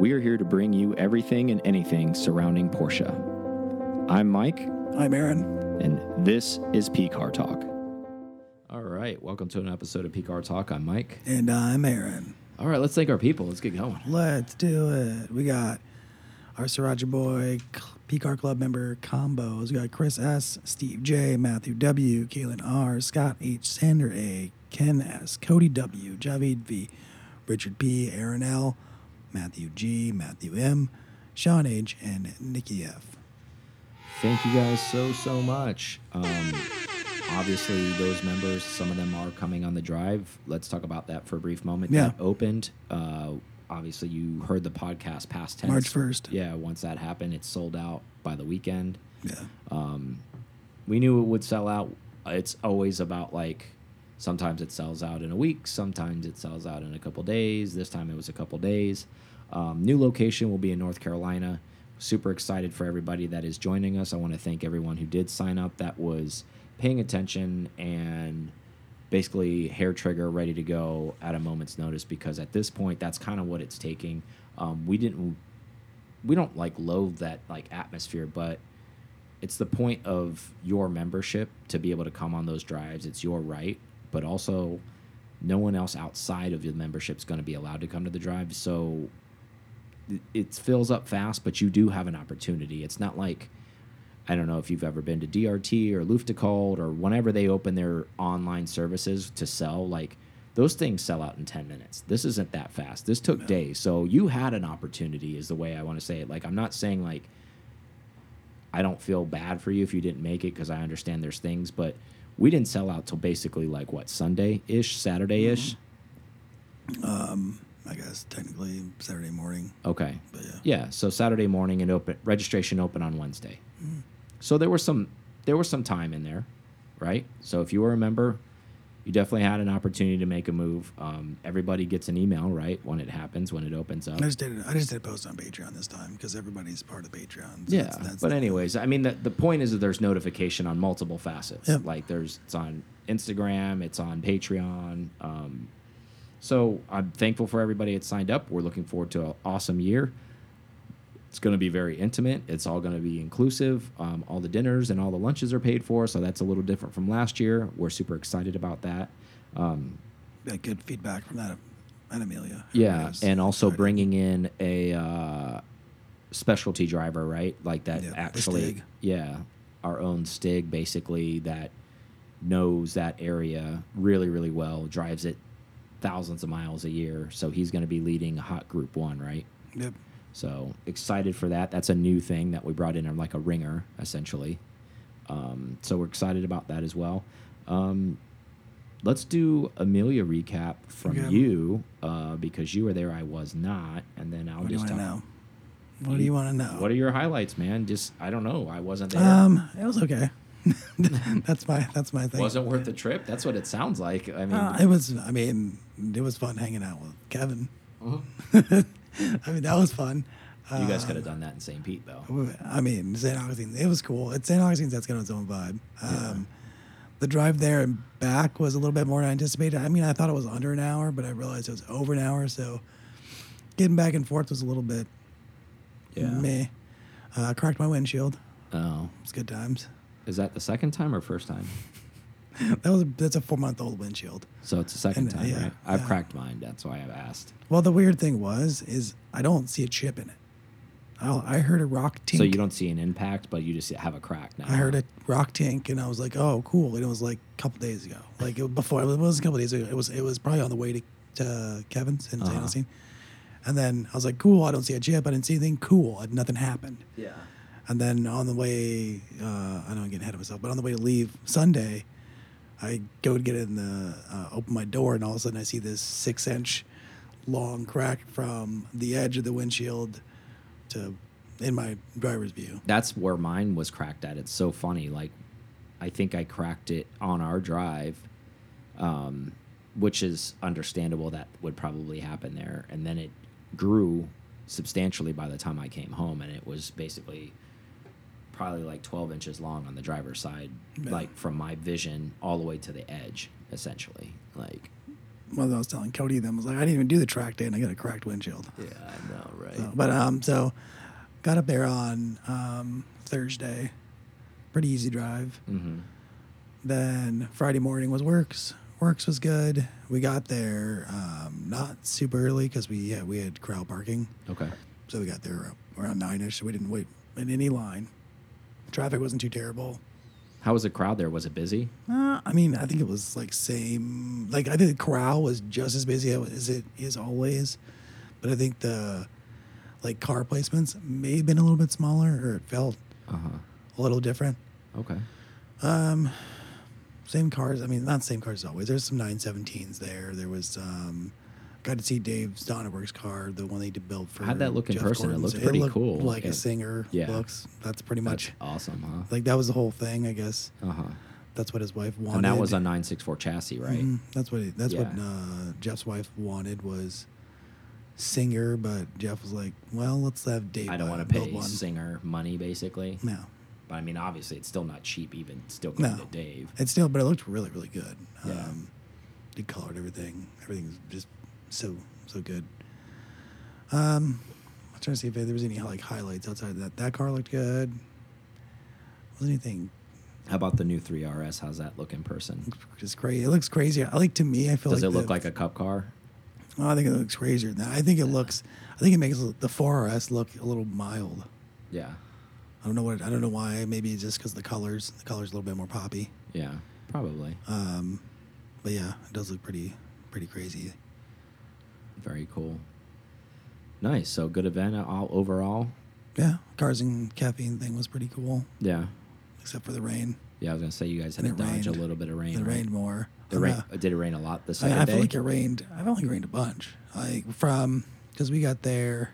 We are here to bring you everything and anything surrounding Porsche. I'm Mike, I'm Aaron. and this is P Car Talk. All right, welcome to an episode of P Car Talk. I'm Mike. And I'm Aaron. All right, let's thank our people. Let's get going. Let's do it. We got our Sriracha Boy, PCAR Club member combos. We got Chris S., Steve J., Matthew W., Kaylin R., Scott H., Sander A., Ken S., Cody W., Javid V., Richard P., Aaron L., Matthew G., Matthew M., Sean H., and Nikki F. Thank you guys so so much. Um, obviously, those members, some of them are coming on the drive. Let's talk about that for a brief moment. Yeah. That opened. Uh, obviously, you heard the podcast past tense. March 1st. Yeah, once that happened, it's sold out by the weekend. Yeah. Um, we knew it would sell out. It's always about like sometimes it sells out in a week, sometimes it sells out in a couple days. This time it was a couple days. Um, new location will be in North Carolina. Super excited for everybody that is joining us. I want to thank everyone who did sign up that was paying attention and basically hair trigger ready to go at a moment's notice because at this point that's kind of what it's taking. Um, we didn't we don't like loathe that like atmosphere, but it's the point of your membership to be able to come on those drives. It's your right, but also no one else outside of your membership is going to be allowed to come to the drive. So it- fills up fast, but you do have an opportunity. It's not like I don't know if you've ever been to DRT or Luftgekühlt or whenever they open their online services to sell, like those things sell out in 10 minutes. This isn't that fast. This took days. So you had an opportunity, is the way I want to say it. Like, I'm not saying like I don't feel bad for you if you didn't make it because I understand there's things, but we didn't sell out till basically like what Sunday ish, Saturday ish. Mm-hmm. Um, I guess technically Saturday morning. Okay. But yeah. Yeah. So Saturday morning and open registration open on Wednesday. Mm-hmm. So there was some there was some time in there, right? So if you were a member, you definitely had an opportunity to make a move. Um, everybody gets an email, right, when it happens, when it opens up. I just did. I just did a post on Patreon this time because everybody's part of Patreon. So Yeah, that's- that's but anyways, I mean, the, the point is that there's notification on multiple facets. Yep. Like there's it's on Instagram, it's on Patreon. Um, so I'm thankful for everybody that signed up. We're looking forward to an awesome year. It's going to be very intimate. It's all going to be inclusive. Um, all the dinners and all the lunches are paid for, so that's a little different from last year. We're super excited about that. got good feedback from that and Amelia. Yeah, and also excited. bringing in a uh, specialty driver, right? Like that Yeah, actually, yeah, our own Stig, basically that knows that area really, really well, drives it thousands of miles a year. So he's going to be leading a hot Group One, right? Yep. So excited for that. That's a new thing that we brought in, like a ringer, essentially. Um, so we're excited about that as well. Um, let's do Amelia recap from Okay. you uh, because you were there. I was not, and then I'll What do you just talk. know? What do you want to know? What are your highlights, man? Just I don't know. I wasn't there. Um, it was okay. that's my that's my thing. wasn't worth the trip. That's what it sounds like. I mean, Uh, it was. I mean, it was fun hanging out with Kevin. Uh-huh. I mean, that was fun. you guys uh, could have done that in St. Pete, though. I mean, St. Augustine. It was cool. It's St. Augustine's. That's got its own vibe. Um, The drive there and back was a little bit more than I anticipated. I mean, I thought it was under an hour, but I realized it was over an hour. So getting back and forth was a little bit Yeah. meh. Uh, cracked my windshield. Oh, It's good times. is that the second time or first time? That was a, that's a four month old windshield. So it's the second And, uh, time, yeah, right? I've yeah. cracked mine. That's why I've asked. Well, the weird thing was is I don't see a chip in it. I, I heard a rock tink. So you don't see an impact, but you just have a crack now. I heard a rock tink, and I was like, "Oh, cool!" And it was like a couple days ago. Like it, before, it was a couple days ago. It was it was probably on the way to, to Kevin's in. Uh-huh. Augustine. And then I was like, "Cool!" I don't see a chip. I didn't see anything. Cool. Nothing happened. Yeah. And then on the way, uh, I don't get ahead of myself, but on the way to leave Sunday, I go to get in the uh, open my door, and all of a sudden I see this six inch long crack from the edge of the windshield to in my driver's view. That's where mine was cracked at. It's so funny. Like, I think I cracked it on our drive, um, which is understandable. That would probably happen there. And then it grew substantially by the time I came home, and it was basically probably like 12 inches long on the driver's side, Yeah. like from my vision all the way to the edge, essentially. Like, well, I was telling Cody them I was like, I didn't even do the track day, and I got a cracked windshield. Yeah, I know, right? So, but um, so got up there on um, Thursday, pretty easy drive. mm-hmm. Then Friday morning was Werks. Werks was good. We got there um, not super early because we yeah, we had crowd parking, Okay. so we got there around nine ish. So we didn't wait in any line. Traffic wasn't too terrible. How was the crowd there? Was it busy? Uh, I mean, I think it was like same. Like I think the corral was just as busy as it is always, but I think the like car placements may have been a little bit smaller, or it felt Uh huh. a little different. Okay. Um, same cars. I mean, not same cars as always. There's some 917s there. There was um, got to see Dave Stonneberg's car, the one they did build for. How'd that look in Jeff person? It Gordon's. looked pretty looked cool. Like Yeah. a singer Yeah. looks. That's pretty That's much awesome, huh? like that was the whole thing. I guess Uh huh. that's what his wife wanted. And that was a 964 chassis, right? Mhm. That's what. He, that's what uh, Jeff's wife wanted was singer, but Jeff was like, "Well, let's have Dave. I don't want to pay one." singer money, basically. No, But I mean, obviously, it's still not cheap, even still going No. to Dave. it's still, but it looked really, really good. Yeah. Um, he colored everything. Everything's just so, so good. Um, I'm trying to see if there was any like highlights outside of that. That car looked good. Was anything How about the new 3RS? How's that look in person? just crazy? It looks crazy. I like to me. I feel Does like it look the- like a cup car? Oh, I think it looks crazier than that. I think it looks. I think it makes the 4RS look a little mild. Yeah. I don't know what. I don't know why. Maybe it's just because the colors. The colors a little bit more poppy. Yeah. Probably. Um, but yeah, it does look pretty, pretty crazy. Very cool. Nice. So good event all overall. Yeah, cars and caffeine thing was pretty cool, Yeah. except for the rain. Yeah, I was gonna say you guys had And to it dodge a little bit of rain. It right? rained more. The rain. uh, Did it rain a lot I, second I day? feel like it rained. I felt like it rained a bunch. Like from because we got there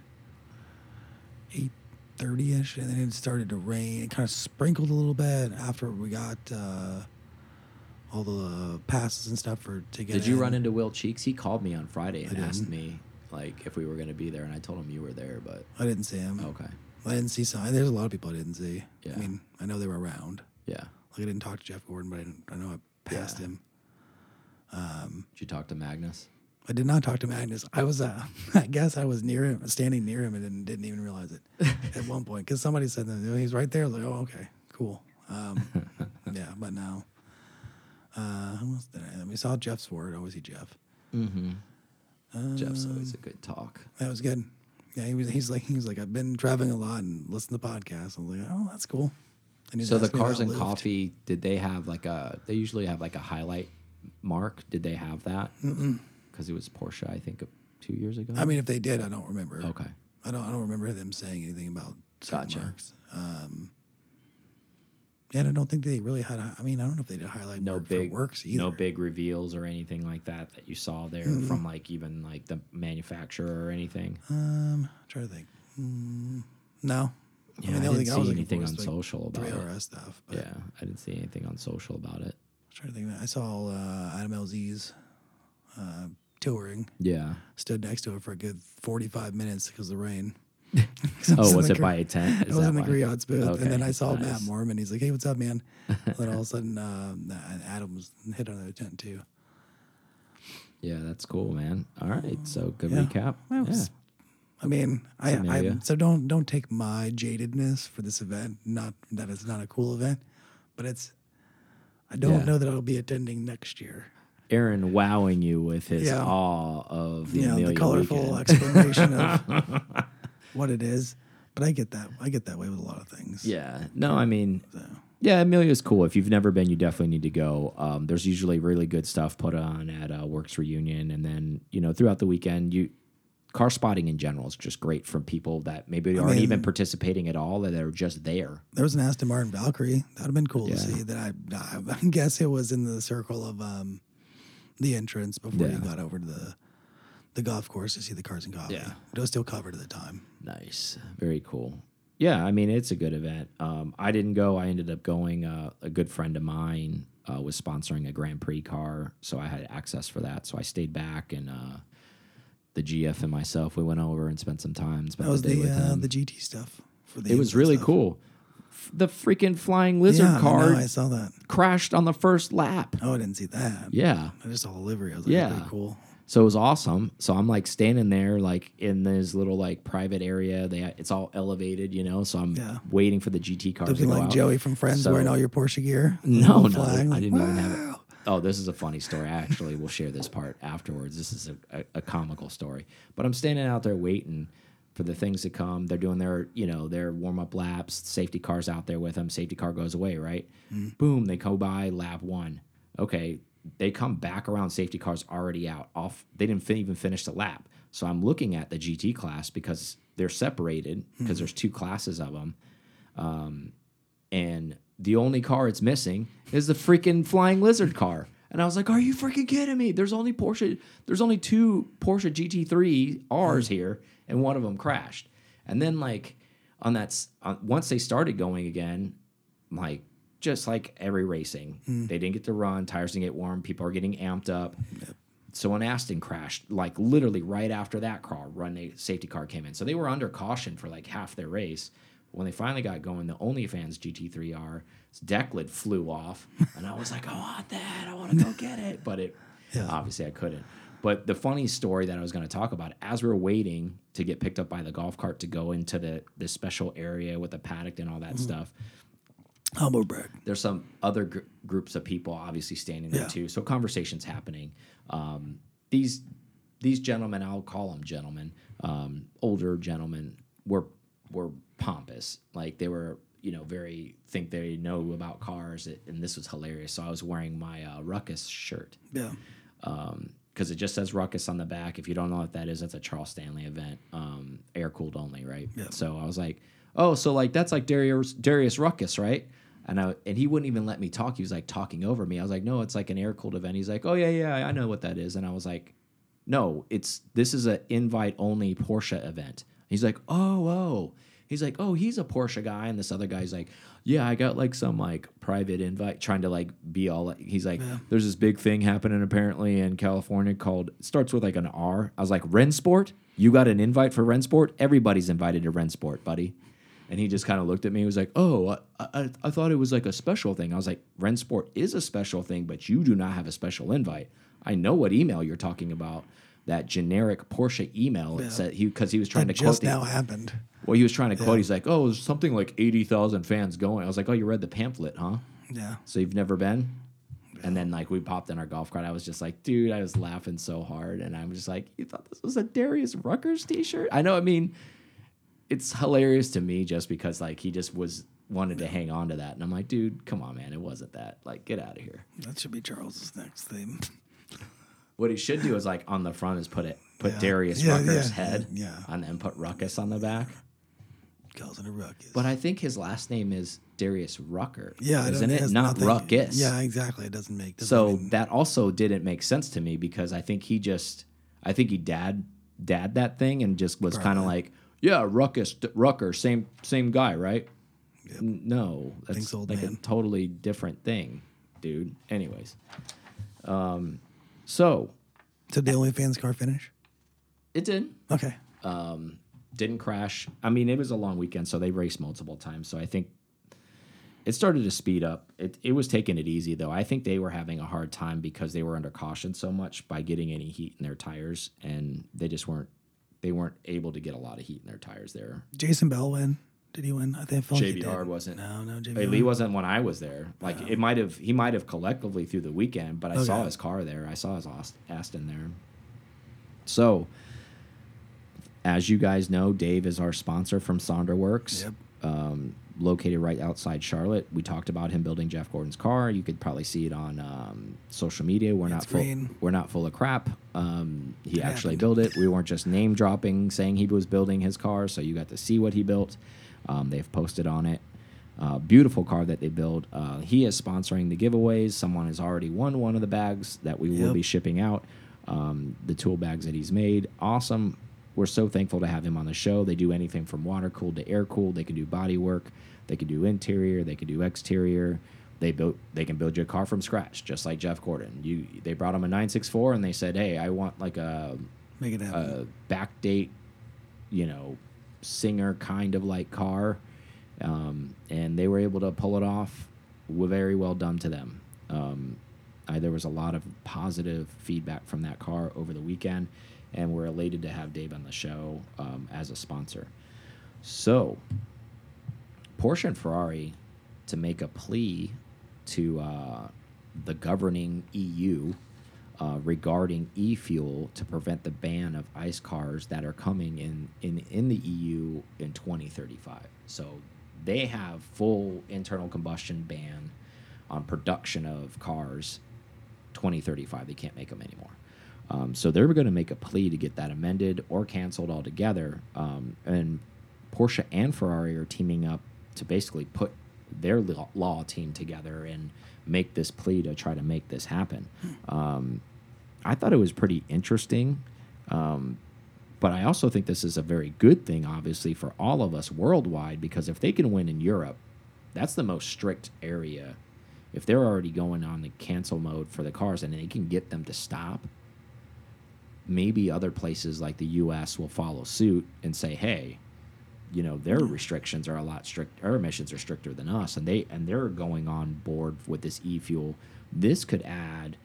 eight thirty ish, and then it started to rain. It kind of sprinkled a little bit after we got uh, all the passes and stuff for to get. Did you in. run into Will Cheeks? He called me on Friday and asked me like if we were gonna be there, and I told him you were there, but I didn't see him. okay. I didn't see some. There's a lot of people I didn't see. Yeah. I mean, I know they were around. Yeah. Like I didn't talk to Jeff Gordon, but I, didn't, I know I passed Yeah. him. Um, Did you talk to Magnus? I did not talk to Magnus. I was, uh, I guess, I was near him, standing near him, and didn't, didn't even realize it at one point because somebody said that he's right there. I was like, oh, okay, cool. Um, yeah, but now, uh, who else did I? We saw Jeff Zwart. Always see Jeff. Mm-hmm. Uh, Jeff's always a good talk. That was good. Yeah, he was. He's like, he's like, I've been traveling a lot and listened to podcasts. I was like, oh, that's cool. And So the cars and coffee, did they have like a? They usually have like a highlight mark. Did they have that? Because it was Porsche, I think, two years ago. I mean, if they did, I don't remember. okay. I don't. I don't remember them saying anything about Gotcha. marks. Um, and I don't think they really had. I mean, I don't know if they did highlight No big for Werks either. no big reveals or anything like that that you saw there from like even like the manufacturer or anything. Um, I'm trying to think. Mm, no. Yeah, I, the didn't see looking anything on like, social about it. 3RS stuff. But Yeah, I didn't see anything on social about it. I was trying to think. I saw uh, Adam LZ's uh, touring. Yeah. Stood next to it for a good 45 minutes because of the rain. I Oh, was it gr- by a tent? I Is was that in the? Griot's booth, Okay, and then I saw Matt nice. Mormon. He's like, "Hey, what's up, man?" then all of a sudden, um, Adam was hit on the tent too. Yeah, that's cool, man. All right, so good Yeah. recap. Well, it yeah. I mean, I, I so don't don't take my jadedness for this event. Not that it's not a cool event, but it's. I don't Yeah. know that I'll be attending next year. Aaron wowing you with his awe of the Yeah, the colorful weekend. explanation of what it is. But I get that. I get that way with a lot of things. Yeah. No, I mean, So, yeah, Amelia's cool. If you've never been, you definitely need to go. Um, there's usually really good stuff put on at uh, Werks Reunion, and then you know throughout the weekend, you car spotting in general is just great from people that maybe aren't mean- even participating at all, that are just there. there was an Aston Martin Valkyrie. That'd have been cool Yeah. to see. That I, I guess it was in the circle of um, the entrance before you got over to the the golf course to see the cars and coffee. Yeah. But it was still covered at the time. Nice. Very cool. Yeah, I mean, it's a good event. Um, I didn't go. I ended up going. Uh, a good friend of mine uh, was sponsoring a Grand Prix car, so I had access for that. So I stayed back, and uh, the GF and myself, we went over and spent some time. Spent That was the day the with uh, him. the GT stuff. For the it was really stuff. cool. F- The freaking flying lizard yeah, I car know, I saw that. crashed on the first lap. Oh, I didn't see that. Yeah, I just saw the livery. I was like, Yeah. cool. So it was awesome. So I'm like standing there, like in this little like private area. They it's all elevated, you know. So I'm Yeah. waiting for the GT cars to Looking like out. Joey from Friends So- wearing all your Porsche gear. No, no, Flying, I didn't even have it. Oh, this is a funny story. I actually will share this part afterwards. This is a, a, a comical story. But I'm standing out there waiting for the things to come. They're doing their, you know, their warm up laps. Safety cars out there with them. Safety car goes away, right? Mm. Boom, they go by lap one. Okay, they come back around. Safety cars already out. Off. They didn't fin even finish the lap. So I'm looking at the GT class because they're separated hmm. because there's two classes of them um, and the only car it's missing is the freaking flying lizard car. And I was like, "Are you freaking kidding me? There's only Porsche. There's only two Porsche GT3 Rs hmm. here, and one of them crashed." And then like on that, on, once they started going again, like just like every racing, hmm. they didn't get to run. Tires didn't get warm. People are getting amped up. So when Aston crashed, like literally right after that car, run the safety car came in. So they were under caution for like half their race. When they finally got going, the OnlyFans GT3R deck lid flew off, and I was like, I want that. I want to go get it, but it Yeah. obviously I couldn't. But the funny story that I was going to talk about, as we are waiting to get picked up by the golf cart to go into the this special area with the paddock and all that hmm. stuff, Humble brag. there's some other gr groups of people obviously standing there Yeah. too. So conversations happening. Um, these these gentlemen, I'll call them gentlemen, um, older gentlemen, were were pompous. Like they were, you know, very think they know about cars, and this was hilarious. So I was wearing my uh, Ruckus shirt Yeah. because it just says Ruckus on the back. If you don't know what that is, that's a Charles Stanley event, um, air cooled only, right? Yeah. So I was like, oh, so like that's like Darius Darius Ruckus, right? And I and he wouldn't even let me talk. He was like talking over me. I was like, no, it's like an air cooled event. He's like, oh yeah, yeah, I know what that is. And I was like, no, it's this is an invite only Porsche event. He's like, oh, oh. He's like, oh, he's a Porsche guy, and this other guy's like, yeah, I got like some like private invite, trying to like be all. Like, he's like, there's this big thing happening apparently in California called starts with like an R. I was like, Rennsport. You got an invite for Rennsport? Everybody's invited to Rennsport, buddy. And he just kind of looked at me. He was like, "Oh, I, I, I thought it was like a special thing." I was like, "Rennsport is a special thing, but you do not have a special invite. I know what email you're talking about. That generic Porsche email. It said he because he was trying That to quote just the, now happened. well, he was trying to quote. He's like, "Oh, there's something like eighty thousand fans going." I was like, "Oh, you read the pamphlet, huh? Yeah. So you've never been?" And then like we popped in our golf cart. I was just like, "Dude, I was laughing so hard," and I'm just like, "You thought this was a Darius Ruckers T-shirt?" I know. I mean, it's hilarious to me just because like he just was wanted to hang on to that, and I'm like, "Dude, come on, man, it wasn't that. Like, get out of here." That should be Charles's next theme. What he should do is like on the front is put it put Yeah. Darius Yeah, Rucker's yeah, head, yeah. and then put Ruckus on the back. Calls it a ruckus. But I think his last name is Darius Rucker. yeah, isn't don't- it? Not nothing- Ruckus. Yeah, exactly. It doesn't make doesn't So even- that also didn't make sense to me because I think he just, I think he dad dad that thing and just was kind of like, yeah, Ruckus Rucker, same same guy, right? N- No, that's Thanks, old like a totally different thing, dude. Anyways, um, so Did the OnlyFans car finish? it did. Okay. didn't crash. I mean, it was a long weekend, so they raced multiple times. So I think it started to speed up. It, it was taking it easy though. I think they were having a hard time because they were under caution so much by getting any heat in their tires, and they just weren't they weren't able to get a lot of heat in their tires there. Jason Bell win. Did he win? I think felt like he JBR did. wasn't. No, no, JBR. Lee wasn't when I was there. Like it might have, he might have collectively through the weekend, but I saw his car there. I saw his Ast- Aston there. So, as you guys know, Dave is our sponsor from Sonderworks, Yep. um, located right outside Charlotte. We talked about him building Jeff Gordon's car. You could probably see it on um, social media. We're not full, green. we're not full of crap. Um, he actually happened. built it. We weren't just name dropping, saying he was building his car. So you got to see what he built. Um, they've posted on it. Uh, beautiful car that they build. Uh, he is sponsoring the giveaways. Someone has already won one of the bags that we will be shipping out. Um, the tool bags that he's made, awesome. We're so thankful to have him on the show. They do anything from water cooled to air cooled. They can do body work. They can do interior. They can do exterior. They built. They can build your car from scratch, just like Jeff Gordon. You. They brought him a 964 and they said, "Hey, I want like a Make it happen. a backdate, you know, singer kind of like car, um, and they were able to pull it off. Were very well done to them. Um, Uh, there was a lot of positive feedback from that car over the weekend, and we're elated to have Dave on the show um, as a sponsor. So, Porsche and Ferrari to make a plea to uh, the governing EU uh, regarding e-fuel to prevent the ban of ICE cars that are coming in, in in the EU in 2035. So they have full internal combustion ban on production of cars 2035. They can't make them anymore. Um, so they're going to make a plea to get that amended or canceled altogether. Um, and Porsche and Ferrari are teaming up to basically put their law team together and make this plea to try to make this happen. Um, I thought it was pretty interesting. Um, but I also think this is a very good thing, obviously, for all of us worldwide, because if they can win in Europe, that's the most strict area. If they're already going on the cancel mode for the cars and they can get them to stop, maybe other places like the US will follow suit and say, hey, you know their restrictions are a lot strict our emissions are stricter than us and they and they're going on board with this e-fuel. This could add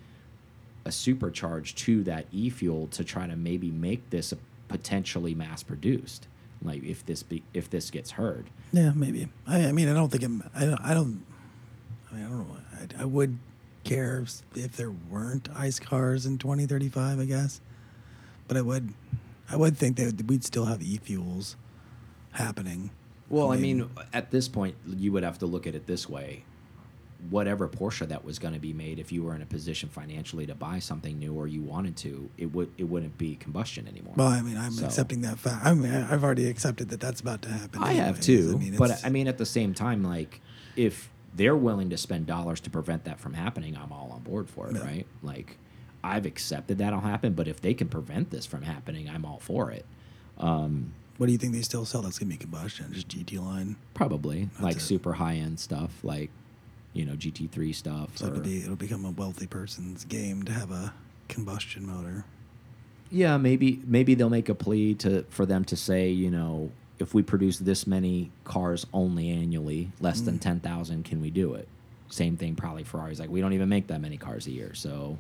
a supercharge to that e-fuel to try to maybe make this potentially mass produced like if this be if this gets heard. Yeah maybe. I, I mean i don't think I'm, i don't i don't i mean i don't know. I, I would care if, if there weren't ice cars in 2035 i guess but i would i would think that we'd still have e-fuels happening. Well, I mean, at this point, you would have to look at it this way. Whatever Porsche that was going to be made, if you were in a position financially to buy something new or you wanted to, it would it wouldn't be combustion anymore. Well, I mean, I'm so, accepting that fact. I mean, I've already accepted that that's about to happen. I anyways. have too, I mean, but I mean, at the same time, like if they're willing to spend dollars to prevent that from happening, I'm all on board for it, yeah. right? Like I've accepted that'll happen, but if they can prevent this from happening, I'm all for it. Um, what do you think they still sell? That's gonna be combustion, just GT line. Probably That's like it. super high end stuff, like you know GT3 stuff. So it'll be it'll become a wealthy person's game to have a combustion motor. Yeah, maybe maybe they'll make a plea to for them to say, you know, if we produce this many cars only annually, less mm. than ten thousand, can we do it? Same thing, probably Ferrari's like we don't even make that many cars a year, so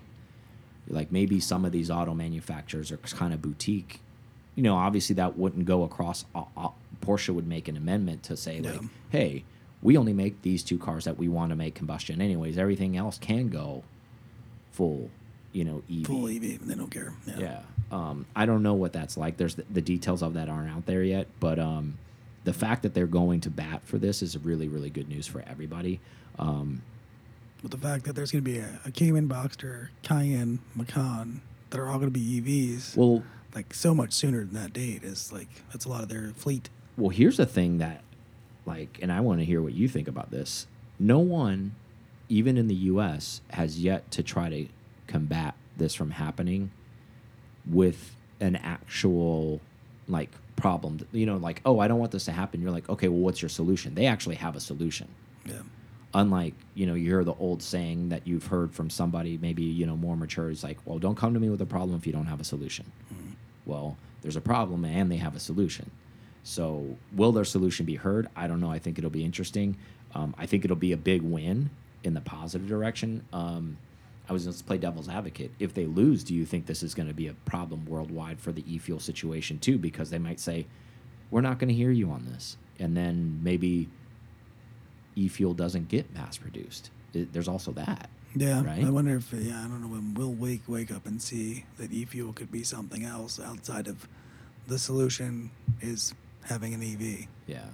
like maybe some of these auto manufacturers are kind of boutique you know, obviously that wouldn't go across. Uh, uh, Porsche would make an amendment to say like, hey, we only make these two cars that we want to make combustion. Anyways, everything else can go full, you know, EV. Full EV. They don't care. Yeah. yeah. Um, I don't know what that's like. There's the, the, details of that aren't out there yet, but um, the fact that they're going to bat for this is really, really good news for everybody. Um, but the fact that there's going to be a, a Cayman Boxster, Cayenne, Macan that are all going to be EVs. Well, like so much sooner than that date is like that's a lot of their fleet. Well, here's the thing that like and I want to hear what you think about this. No one even in the US has yet to try to combat this from happening with an actual like problem. You know, like, oh, I don't want this to happen. You're like, okay, well, what's your solution? They actually have a solution. Yeah. Unlike, you know, you hear the old saying that you've heard from somebody maybe, you know, more mature is like, well, don't come to me with a problem if you don't have a solution. Mm -hmm. Well, there's a problem and they have a solution. So, will their solution be heard? I don't know. I think it'll be interesting. Um, I think it'll be a big win in the positive direction. Um, I was going to play devil's advocate. If they lose, do you think this is going to be a problem worldwide for the e fuel situation too? Because they might say, we're not going to hear you on this. And then maybe e fuel doesn't get mass produced. It, there's also that. Yeah, right? I wonder if yeah, I don't know when we'll wake wake up and see that e-fuel could be something else outside of the solution is having an EV. Yeah,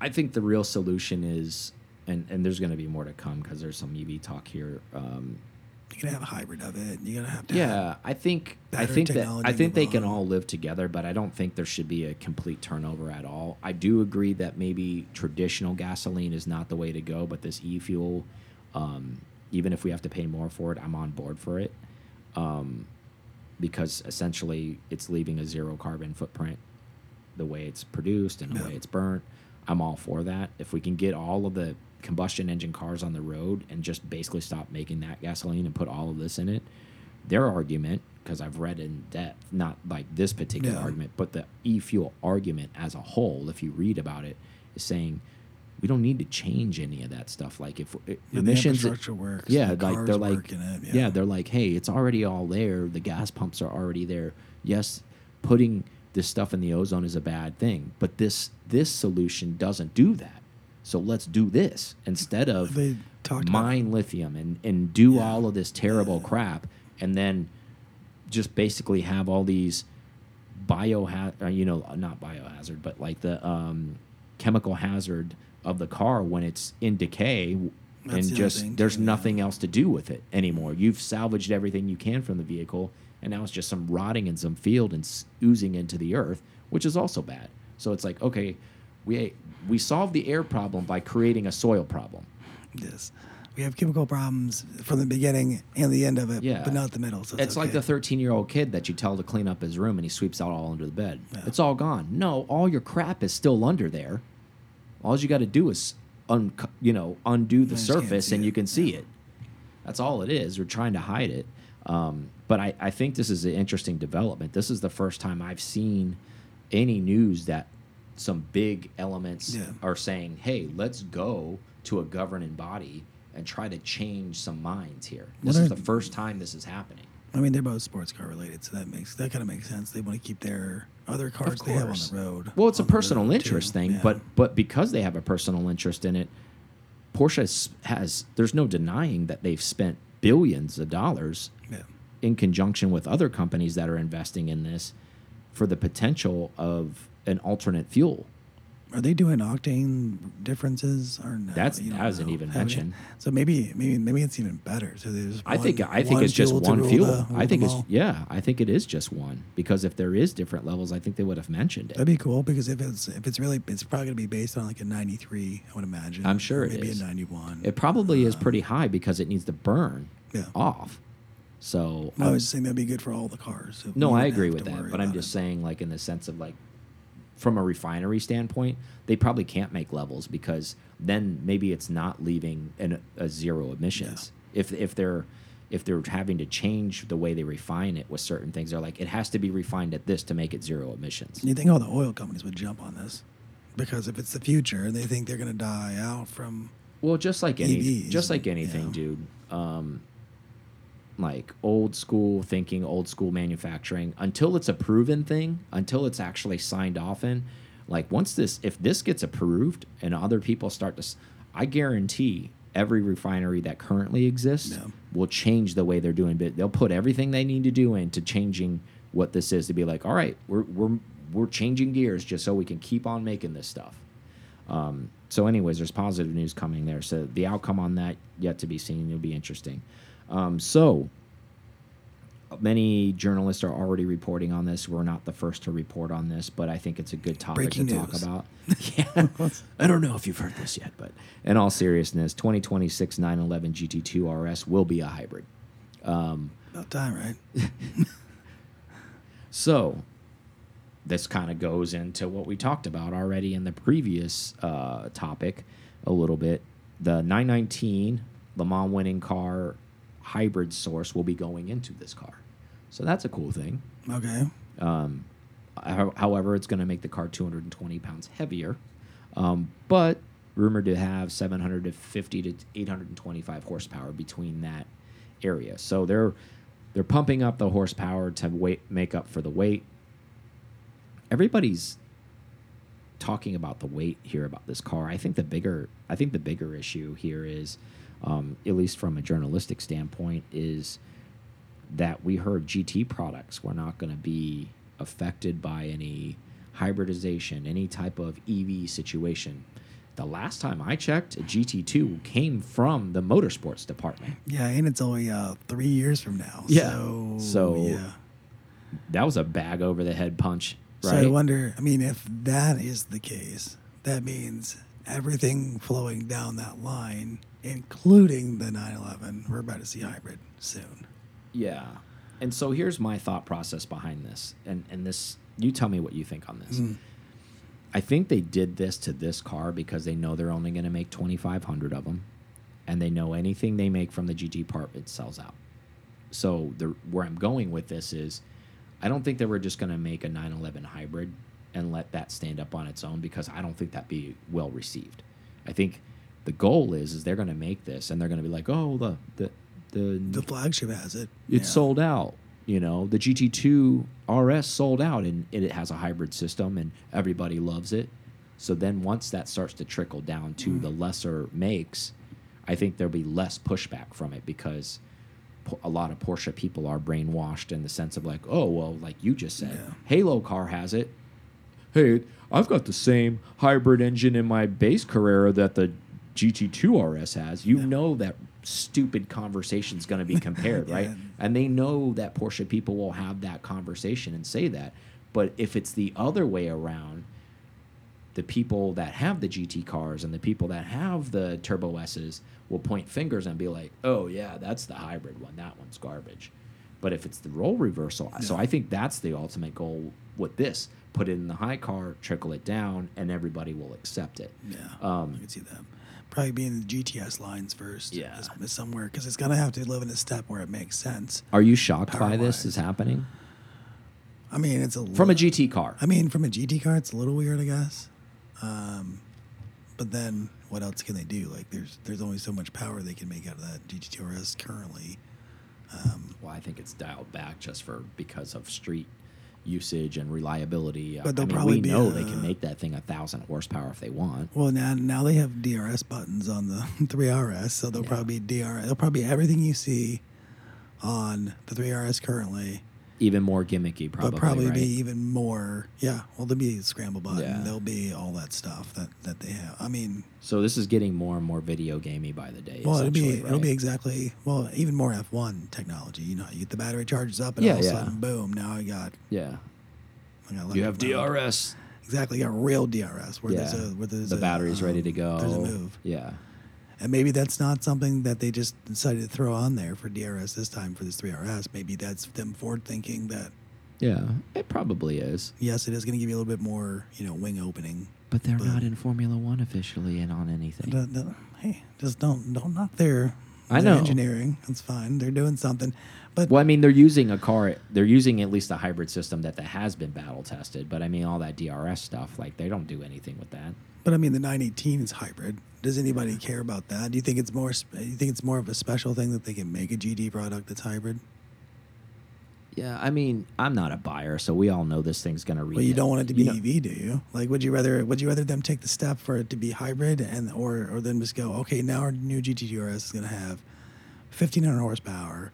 I think the real solution is, and and there's going to be more to come because there's some EV talk here. Um, you can have a hybrid of it. You're gonna have to. Yeah, I think I think that I think they can all live together, but I don't think there should be a complete turnover at all. I do agree that maybe traditional gasoline is not the way to go, but this e-fuel. Um, even if we have to pay more for it, I'm on board for it. Um, because essentially it's leaving a zero carbon footprint the way it's produced and the yeah. way it's burnt. I'm all for that. If we can get all of the combustion engine cars on the road and just basically stop making that gasoline and put all of this in it, their argument, because I've read in depth, not like this particular yeah. argument, but the e fuel argument as a whole, if you read about it, is saying we don't need to change any of that stuff. Like if Yeah, emissions, the infrastructure works. yeah, the like they're like, it, yeah. they're like, hey, it's already all there. The gas pumps are already there. Yes, putting this stuff in the ozone is a bad thing, but this this solution doesn't do that. So let's do this instead of They talked about mine lithium and and do Yeah. all of this terrible crap, and then just basically have all these biohazard, uh, you know, not biohazard, but like the um, chemical hazard of the car when it's in decay, That's and just there's yeah. nothing else to do with it anymore. You've salvaged everything you can from the vehicle, and now it's just some rotting in some field and oozing into the earth, which is also bad. So it's like, okay, we we solved the air problem by creating a soil problem. this. We have chemical problems from the beginning and the end of it, Yeah. but not the middle. So It's, it's, like the 13 year old kid that you tell to clean up his room and he sweeps out all under the bed. Yeah. It's all gone. No, all your crap is still under there. All you got to do is un, you know, undo the surface and it. you can see it. That's all it is. We're trying to hide it. Um, but I, I think this is an interesting development. This is the first time I've seen any news that some big elements Yeah. are saying, hey, let's go to a governing body and try to change some minds here. This is the first time this is happening. I mean, they're both sports car related, so that makes that kind of makes sense. They want to keep their other cars they have on the road. Well, it's a personal interest too. thing, Yeah. but but because they have a personal interest in it, Porsche has, has there's no denying that they've spent billions of dollars yeah. In conjunction with other companies that are investing in this for the potential of an alternate fuel. Are they doing octane differences or no? That's- that wasn't know. even they? mentioned. So maybe maybe maybe it's even better. So there's I think I think it's just one fuel. the- I think it's all. yeah, I think it is just one because if there is different levels, I think they would have mentioned it. That'd be cool because if it's if it's really it's probably gonna be based on like a 93, I would imagine. I'm sure it maybe is. a 91. It probably is Um, pretty high because it needs to burn Yeah. off. So I um, was just saying that'd be good for all the cars. No, I agree with that, but I'm just it. saying, like in the sense of like, from a refinery standpoint, they probably can't make levels because then maybe it's not leaving an, a zero emissions. If if they're if they're having to change the way they refine it with certain things, they're like it has to be refined at this to make it zero emissions. You think all the oil companies would jump on this? Because if it's the future and they think they're gonna die out from Well, just like any, EVs, just like anything, yeah. dude. Um, like old school thinking, old school manufacturing. Until it's a proven thing, until it's actually signed off in, like once this, if this gets approved and other people start to, I guarantee every refinery that currently exists Yeah. will change the way they're doing. But they'll put everything they need to do into changing what this is to be like. All right, we're we're we're changing gears just so we can keep on making this stuff. Um, so, anyways, there's positive news coming there. So the outcome on that yet to be seen. It'll be interesting. Um, so many journalists are already reporting on this. We're not the first to report on this, but I think it's a good topic Breaking to talk about. yeah, I don't know if you've heard this yet, but in all seriousness, 2026 911 GT2 RS will be a hybrid. about time, right? So this kind of goes into what we talked about already in the previous uh, topic a little bit. The 919 Le Mans winning car hybrid source will be going into this car. So that's a cool thing. Okay. Um, how- however, it's going to make the car 220 pounds heavier, um, but rumored to have 750 to 825 horsepower between that area. So they're they're pumping up the horsepower to weight make up for the weight. Everybody's talking about the weight here about this car. I think the bigger I think the bigger issue here is, um, at least from a journalistic standpoint, is that we heard GT products were not going to be affected by any hybridization, any type of EV situation. The last time I checked, a GT2 came from the motorsports department. Yeah, and it's only uh, three years from now. Yeah. So, So, yeah. That was a bag over the head punch, Right? So? I wonder. I mean, if that is the case, that means everything flowing down that line, including the 911, we're about to see hybrid soon. Yeah. And so here's my thought process behind this. And and this you tell me what you think on this. Mm. I think they did this to this car because they know they're only going to make 2500 of them and they know anything they make from the GT part it sells out. So the where I'm going with this is I don't think they were just going to make a 911 hybrid and let that stand up on its own because I don't think that'd be well received. I think the goal is is they're going to make this and they're going to be like, oh, the the the, The flagship has it. it's Yeah. sold out. You know, the GT2 RS sold out and it, it has a hybrid system and everybody loves it. So then once that starts to trickle down to Mm. the lesser makes, I think there'll be less pushback from it because a lot of Porsche people are brainwashed in the sense of like, oh, well, like you just said, Yeah. Halo car has it. Hey, I've got the same hybrid engine in my base Carrera that the GT2 RS has. You know that stupid conversation is going to be compared, right? And they know that Porsche people will have that conversation and say that. But if it's the other way around, the people that have the GT cars and the people that have the Turbo S's will point fingers and be like, "Oh yeah, that's the hybrid one. That one's garbage." But if it's the role reversal, so I think that's the ultimate goal with this: put it in the high car, trickle it down, and everybody will accept it. Yeah, Um, I can see that. Probably be in the GTS lines first. Yeah. is- is somewhere because it's gonna have to live in a step where it makes sense. Are you shocked by this is happening I mean, it's a from a GT car? I mean, from a GT car, it's a little weird, I guess. Um, but then, what else can they do? Like, there's there's only so much power they can make out of that GT RS currently. Um, Well, I think it's dialed back just for because of street usage and reliability. But I they'll mean, probably we know they uh, can make that thing a thousand horsepower if they want. well, now now they have DRS buttons on the 3RS, so they'll Yeah. probably be DRS. They'll probably be everything you see on the 3RS currently, Even more gimmicky, probably. but probably right? be even more. Yeah, well, there'll be a scramble button. Yeah. There'll be all that stuff that that they have. I mean, So this is getting more and more video gamey by the day. Well, it'll be essentially, it'll be exactly well even more F one technology. You know, you get the battery charges up, and Yeah, all of a yeah. sudden, boom! Now I got yeah. I got You have. DRS. Exactly, you got real DRS where there's a where there's the a, battery's ready um, to go. There's a move, Yeah. And maybe that's not something that they just decided to throw on there for DRS this time for this 3RS. Maybe that's them forward thinking that Yeah. It probably is. yes, it is going to give you a little bit more you know wing opening. But they're But- not in Formula One officially and on anything. But, uh, hey, just don't don't knock their, I know. engineering. That's fine. They're doing something, but Well, I mean, they're using a car. They're using at least a hybrid system that, that has been battle tested. But I mean, all that DRS stuff, like they don't do anything with that. But I mean, the 918 is hybrid. Does anybody care about that? Do you think it's more? sp- You think it's more of a special thing that they can make a GT product that's hybrid? Yeah, I mean, I'm not a buyer, so we all know this thing's gonna. Read. Well, you don't want it to be you know- EV, do you? Like, would you rather? Would you rather them take the step for it to be hybrid, and or or then just go, okay, now our new GT RS is going to have 1500 horsepower,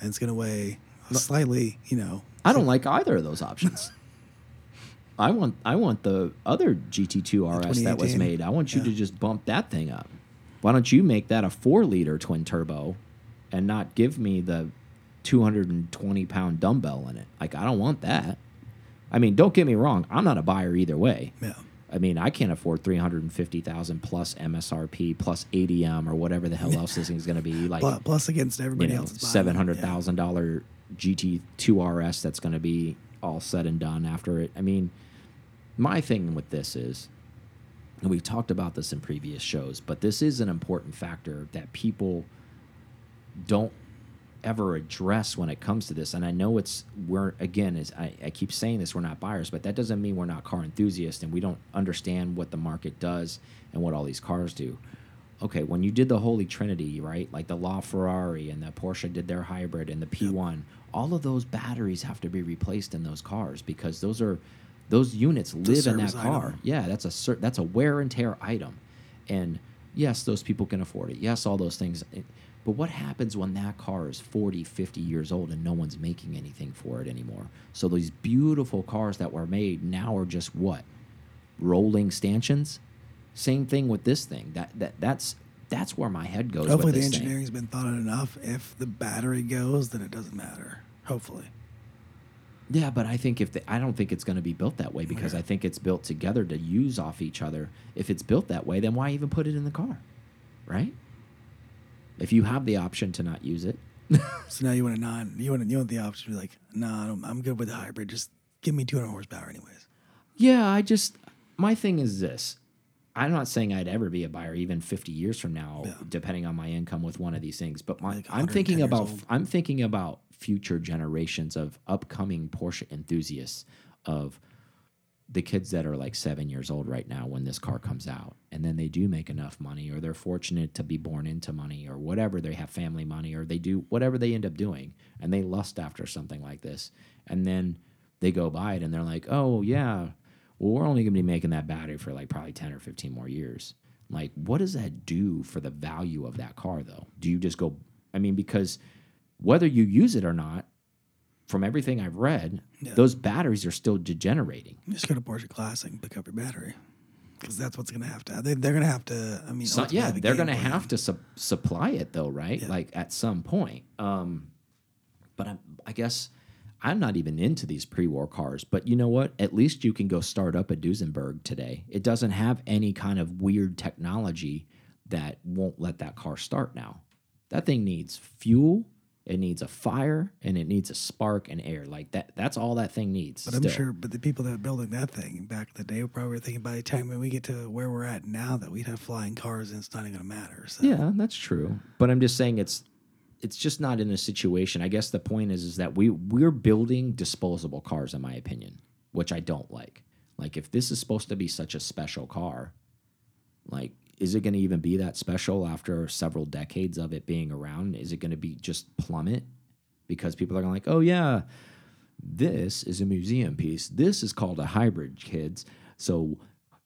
and it's going to weigh slightly, you know. I don't like either of those options. I want I want the other GT2 RS that was made. I want you Yeah. to just bump that thing up. Why don't you make that a four liter twin turbo, and not give me the 220 pound dumbbell in it? Like I don't want that. I mean, don't get me wrong. I'm not a buyer either way. Yeah. I mean, I can't afford 350,000 plus MSRP plus ADM or whatever the hell else this thing's going to be. Like Plus, against you everybody know, else. is buying seven it. hundred Yeah. thousand dollar GT2 RS that's going to be all said and done after it. I mean, my thing with this is, and we've talked about this in previous shows, but this is an important factor that people don't ever address when it comes to this. And I know it's we're again is I, I keep saying this we're not buyers, but that doesn't mean we're not car enthusiasts and we don't understand what the market does and what all these cars do. Okay, when you did the Holy Trinity, right? Like the La Ferrari and the Porsche did their hybrid and the P1, all of those batteries have to be replaced in those cars because those are those units live in that car. item. Yeah, that's a that's a wear and tear item. And yes, those people can afford it. Yes, all those things. It- But what happens when that car is 40, 50 years old and no one's making anything for it anymore? So these beautiful cars that were made now are just what? Rolling stanchions? Same thing with this thing. That that that's that's where my head goes Hopefully, with the this thing. engineering's been thought out enough. If the battery goes, then it doesn't matter. Hopefully. Yeah, but I think if the, I don't think it's going to be built that way oh, because Okay. I think it's built together to use off each other. If it's built that way, then why even put it in the car, right? If you have the option to not use it, So now you want a non, you want you want the option to be like, nah, I don't, I'm good with the hybrid. Just give me 200 horsepower, anyways. yeah, I just my thing is this. I'm not saying I'd ever be a buyer, even 50 years from now, Yeah. depending on my income with one of these things. But my, Like I'm thinking about old. I'm thinking about future generations of upcoming Porsche enthusiasts of the kids that are like seven years old right now when this car comes out, and then they do make enough money, or they're fortunate to be born into money, or whatever, they have family money, or they do whatever they end up doing, and they lust after something like this, and then they go buy it and they're like, oh, yeah, well, we're only going to be making that battery for like probably 10 or 15 more years. Like, what does that do for the value of that car, though? Do you just go, I mean, because whether you use it or not, from everything I've read, Yeah. those batteries are still degenerating. You Just go to Porsche Classic and pick up your battery. Because that's what's going to have to. They, they're going to have to. I mean, So, yeah, they're going to have to su supply it though, right? Yeah. Like at some point. Um, but I'm, I guess I'm not even into these pre-war cars. But you know what? At least you can go start up a Duesenberg today. It doesn't have any kind of weird technology that won't let that car start now. That thing needs fuel. It needs a fire and it needs a spark and air. Like that. That's all that thing needs. But I'm still. sure, but the people that were building that thing back in the day were probably thinking by the time when we get to where we're at now that we'd have flying cars and it's not even to matter. So Yeah, that's true. But I'm just saying it's it's just not in a situation. I guess the point is is that we we're building disposable cars in my opinion, which I don't like. Like if this is supposed to be such a special car, like is it going to even be that special after several decades of it being around? Is it going to be just plummet because people are going like, "Oh yeah, this is a museum piece. This is called a hybrid, kids." So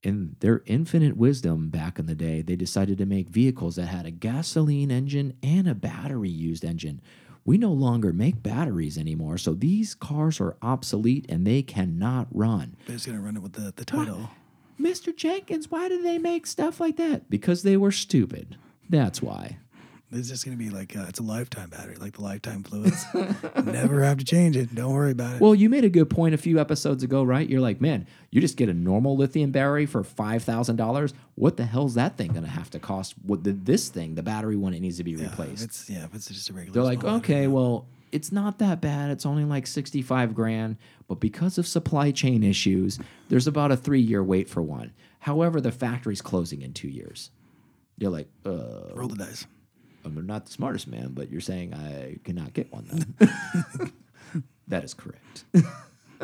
in their infinite wisdom back in the day, they decided to make vehicles that had a gasoline engine and a battery used engine. We no longer make batteries anymore, so these cars are obsolete and they cannot run. they're just going to run it with the, the title. Mr. Jenkins, why do they make stuff like that? Because they were stupid. That's why. It's just going to be like uh, it's a lifetime battery, like the lifetime fluids. Never have to change it. Don't worry about it. Well, you made a good point a few episodes ago, right? You're like, man, you just get a normal lithium battery for five thousand dollars. What the hell's that thing going to have to cost? What the, this thing, the battery when it needs to be Yeah, replaced? it's yeah, if it's just a regular. They're like, okay, battery, well, it's not that bad. It's only like sixty-five grand, but because of supply chain issues, there's about a three-year wait for one. However, the factory's closing in two years. You're like, uh, roll the dice. I'm not the smartest man, but you're saying I cannot get one then. that is correct.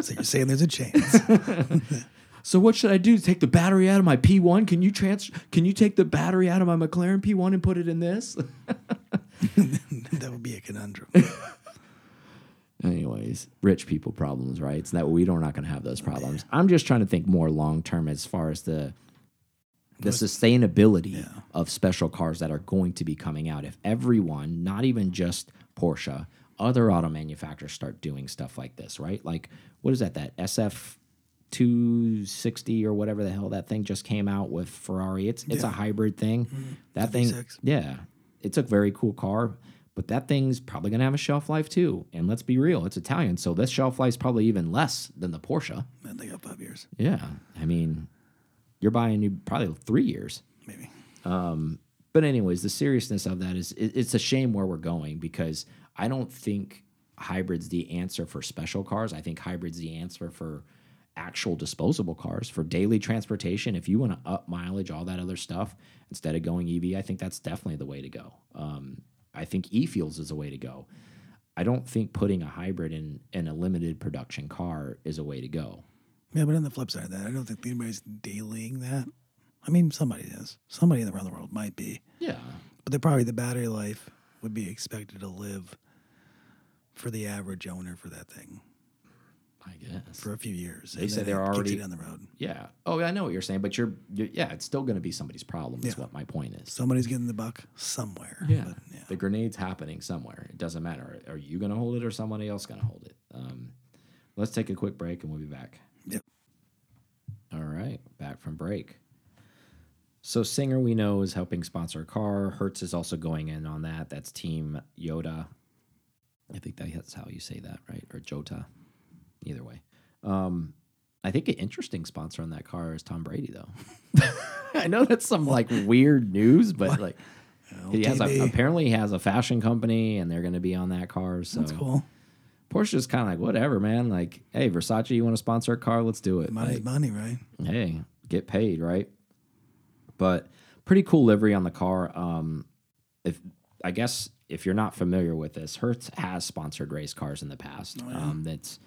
So you're saying there's a chance. So what should I do? Take the battery out of my P1? Can you trans? Can you take the battery out of my McLaren P1 and put it in this? that would be a conundrum. Anyways, rich people problems, right? It's that we don't not going to have those problems. I'm just trying to think more long term as far as the the sustainability Yeah. of special cars that are going to be coming out. If everyone, not even just Porsche, other auto manufacturers start doing stuff like this, right? Like what is that? That SF 260 or whatever the hell that thing just came out with Ferrari. It's it's a hybrid thing. That thing, V6. yeah, it's a very cool car, but that thing's probably gonna have a shelf life too. And let's be real, it's Italian, so this shelf life's probably even less than the Porsche. Man, they got five years, Yeah, I mean, you're buying you probably three years. maybe. But anyways, the seriousness of that is it, it's a shame where we're going because I don't think hybrids the answer for special cars. I think hybrids the answer for actual disposable cars for daily transportation. If you want to up mileage, all that other stuff instead of going EV, I think that's definitely the way to go. Um, I think e-fuels is a way to go. I don't think putting a hybrid in in a limited production car is a way to go. Yeah, but on the flip side of that, I don't think anybody's dailying that. I mean, somebody is. Somebody around the world might be, Yeah, but they're probably the battery life would be expected to live for the average owner for that thing I guess. for a few years. They and say they're already- down the road. Yeah. Oh, yeah, I know what you're saying, but you're, you're yeah, it's still going to be somebody's problem. Is Yeah. what my point is. Somebody's getting the buck somewhere. Yeah. but, yeah. The grenade's happening somewhere. It doesn't matter. Are you going to hold it or somebody else going to hold it? Um, let's take a quick break and we'll be back. Yep. All right, back from break. So Singer we know is helping sponsor a car. Hertz is also going in on that. That's Team Yoda. I think that's how you say that, right? Or Jota. Either way. Um, I think an interesting sponsor on that car is Tom Brady, though. I know that's some like weird news, but like he has a, apparently he has a fashion company, and they're going to be on that car. So That's cool. is kind of like whatever, man. Like, hey, Versace, you want to sponsor a car? Let's do it. Money's Like, money, right? hey, get paid, right? But pretty cool livery on the car. Um, if I guess if you're not familiar with this, Hertz has sponsored race cars in the past. Oh, yeah. Um, that's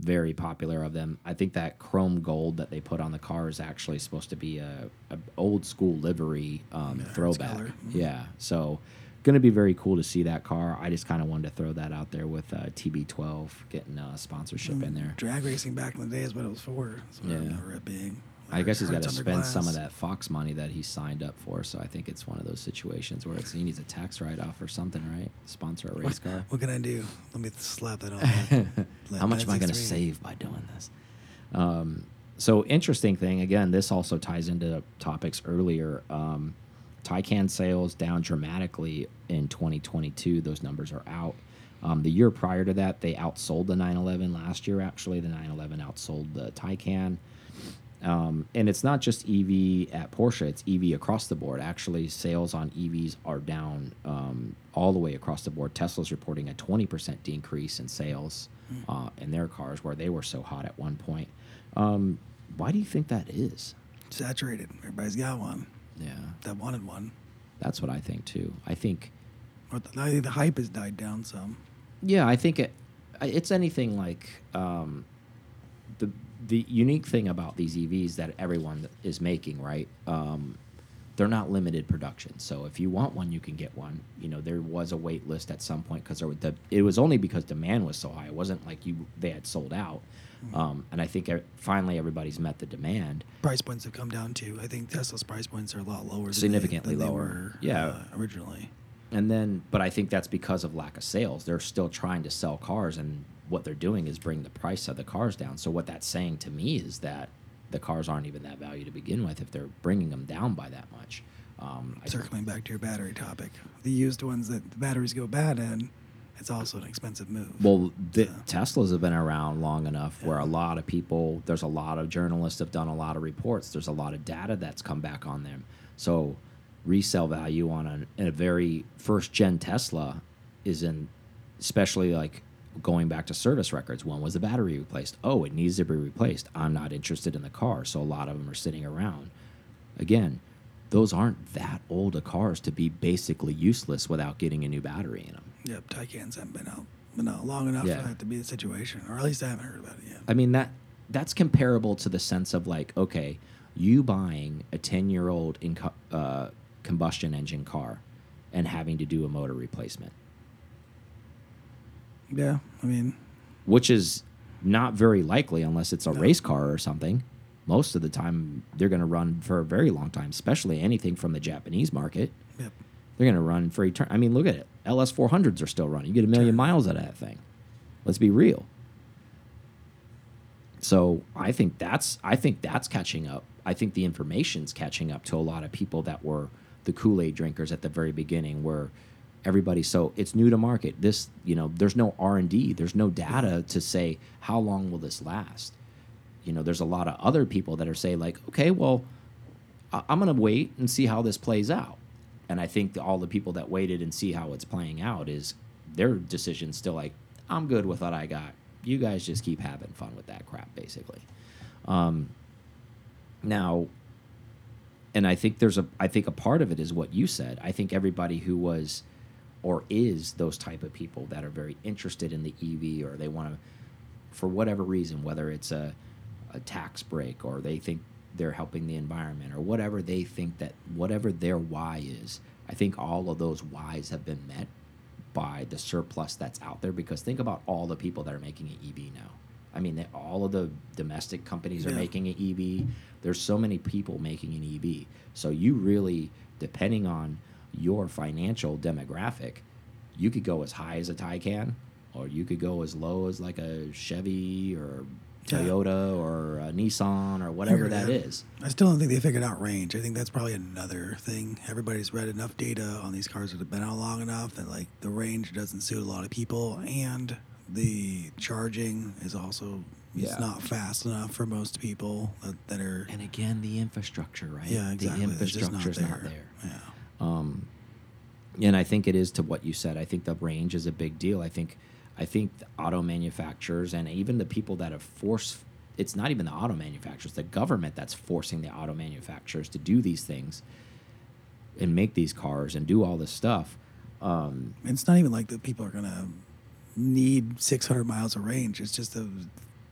very popular of them. I think that chrome gold that they put on the car is actually supposed to be a, a old school livery um, Yeah, throwback. color. Mhm. Yeah, so going to be very cool to see that car. I just kind of wanted to throw that out there with uh, TB12 getting uh, sponsorship in there. Drag racing back in the day is what it was for. That's what I Yeah. being. I guess he's got to spend some of that Fox money that he signed up for. So I think it's one of those situations where it's, he needs a tax write off or something, right? Sponsor a race car. What can I do? Let me slap that on. How much am I going to save by doing this? Um, so interesting thing again. This also ties into topics earlier. Um, Taycan sales down dramatically in 2022. Those numbers are out. Um, the year prior to that, they outsold the 911. Last year, actually, the 911 outsold the Taycan. Um, and it's not just EV at Porsche; it's EV across the board. Actually, sales on EVs are down um, all the way across the board. Tesla's reporting a 20% decrease in sales uh, in their cars, where they were so hot at one point. Um, why do you think that is? Saturated. Everybody's got one Yeah, that wanted one. that's what I think too. I think, Or the, I think the hype has died down some. yeah, I think it. It's anything like um, the unique thing about these EVs that everyone is making, right? Um, they're not limited production. So if you want one, you can get one. You know, there was a wait list at some point because the it was only because demand was so high. It wasn't like you they had sold out. Um, and I think e- finally everybody's met the demand. Price points have come down too. I think Tesla's price points are a lot lower. Than Significantly they lower. were, Yeah. uh, originally. And then, but I think that's because of lack of sales. They're still trying to sell cars, and what they're doing is bring the price of the cars down. So what that's saying to me is that the cars aren't even that value to begin with if they're bringing them down by that much. Um, Circling back to your battery topic, the used ones that the batteries go bad in, it's also an expensive move. Well, the, So- Teslas have been around long enough where a lot of people, there's a lot of journalists have done a lot of reports. There's a lot of data that's come back on them. So, resale value on a, a very first gen Tesla is in, especially like going back to service records. When was the battery replaced? Oh, it needs to be replaced. I'm not interested in the car. So, a lot of them are sitting around. Again, those aren't that old of cars to be basically useless without getting a new battery in them. Yep, Taycans haven't been out, been out long enough Yeah. for that to be the situation, or at least I haven't heard about it yet. I mean that that's comparable to the sense of like, okay, you buying a ten year old uh, combustion engine car and having to do a motor replacement, Yeah, I mean, which is not very likely unless it's a No. race car or something. Most of the time, they're going to run for a very long time, especially anything from the Japanese market. yep. They're going to run for eternity. I mean, look at it. LS 400s are still running. You get a million miles out of that thing. Let's be real. So I think that's I think that's catching up. I think the information's catching up to a lot of people that were the Kool Aid drinkers at the very beginning, where everybody. So it's new to market. This you know, there's no R and D. There's no data to say how long will this last. You know, there's a lot of other people that are saying like, okay, well, I- I'm going to wait and see how this plays out. And I think all the people that waited and see how it's playing out is their decision still like, I'm good with what I got. You guys just keep having fun with that crap, basically. Um, now, and I think there's a, I think a part of it is what you said. I think everybody who was or is those type of people that are very interested in the EV or they want to, for whatever reason, whether it's a, a tax break or they think they're helping the environment or whatever they think that whatever their why is i think all of those whys have been met by the surplus that's out there because think about all the people that are making an ev now. I mean they, all of the domestic companies are Yeah. making an ev there's so many people making an ev so you really depending on your financial demographic you could go as high as a Taycan, or you could go as low as like a Chevy or Yeah. Toyota or a Nissan or whatever that Yeah. is. I still don't think they figured out range. I think that's probably another thing. Everybody's read enough data on these cars that have been out long enough that like the range doesn't suit a lot of people, and the charging is also Yeah. it's not fast enough for most people that, that are. And again, the infrastructure, right? Yeah, exactly. The not infrastructure's not there. there. Yeah. Um, and I think it is to what you said. I think the range is a big deal. I think, I think the auto manufacturers and even the people that have forced. It's not even the auto manufacturers, the government that's forcing the auto manufacturers to do these things and make these cars and do all this stuff. Um, It's not even like that people are gonna need 600 miles of range. It's just the